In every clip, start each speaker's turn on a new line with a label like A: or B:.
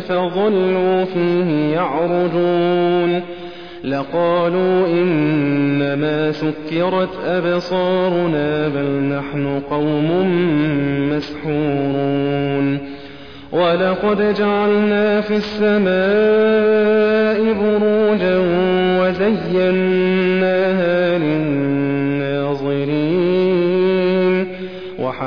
A: فظلوا فيه يعرجون. لقالوا إنما سكرت أبصارنا بل نحن قوم مسحورون. ولقد جعلنا في السماء بروجا وزيناها للناظرين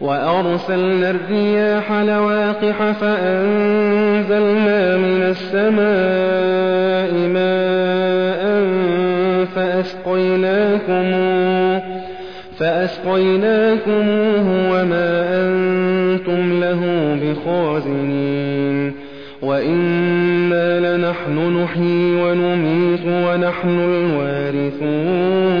A: وأرسلنا الرياح لواقح فأنزلنا من السماء ماء فأسقيناكموه فأسقيناكموه وما أنتم له بخازنين وإنا لنحن نحيي ونميت ونحن الوارثون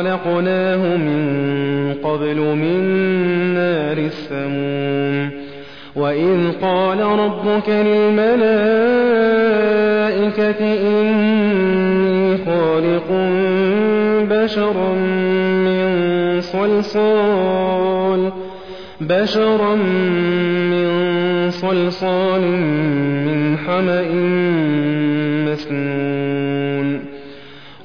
A: خلقناه من قبل من نار السموم. وإذ قال ربك للملائكة إني خالق بشرا من صلصال بشرا من صلصال من حمأ مسنون.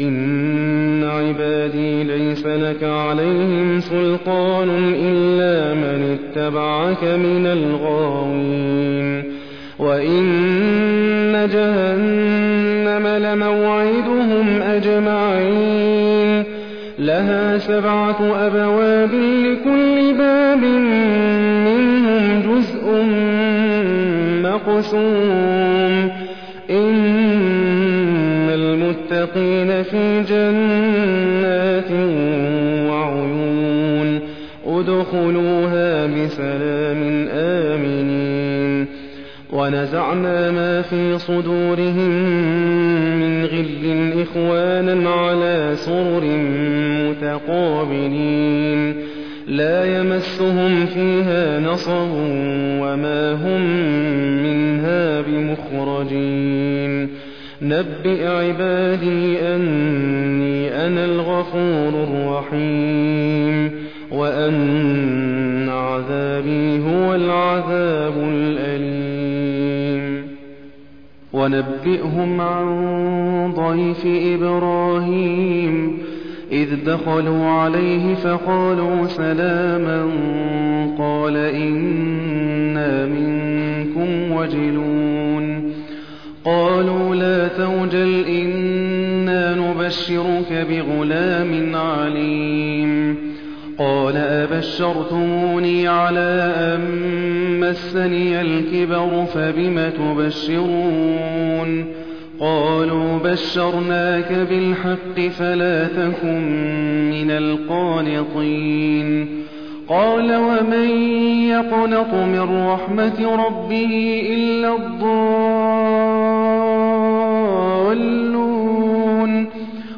A: إن عبادي ليس لك عليهم سلطان إلا من اتبعك من الغاوين وإن جهنم لموعدهم أجمعين لها سبعة أبواب لكل باب منهم جزء مقسوم المتقين في جنات وعيون ادخلوها بسلام آمنين ونزعنا ما في صدورهم من غل إخوانا على سرر متقابلين لا يمسهم فيها نصب وما هم منها بمخرجين نبئ عبادي أني أنا الغفور الرحيم وأن عذابي هو العذاب الأليم. ونبئهم عن ضيف إبراهيم. إذ دخلوا عليه فقالوا سلاما. قال إنا منكم وجلون. قالوا لا توجل إنا نبشرك بغلام عليم. قال أبشرتموني على أن مسني الكبر فبم تبشرون؟ قالوا بشرناك بالحق فلا تكن من القانطين. قال ومن يقنط من رحمة ربه إلا الضالون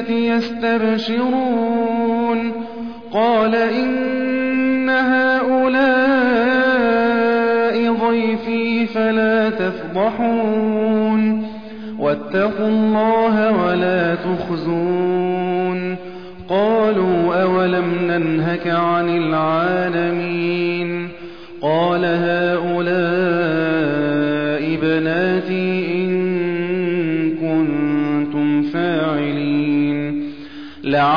A: المدينة يستبشرون. قال إن هؤلاء ضيفي فلا تفضحون. واتقوا الله ولا تخزون. قالوا أولم ننهك عن العالمين. قال هؤلاء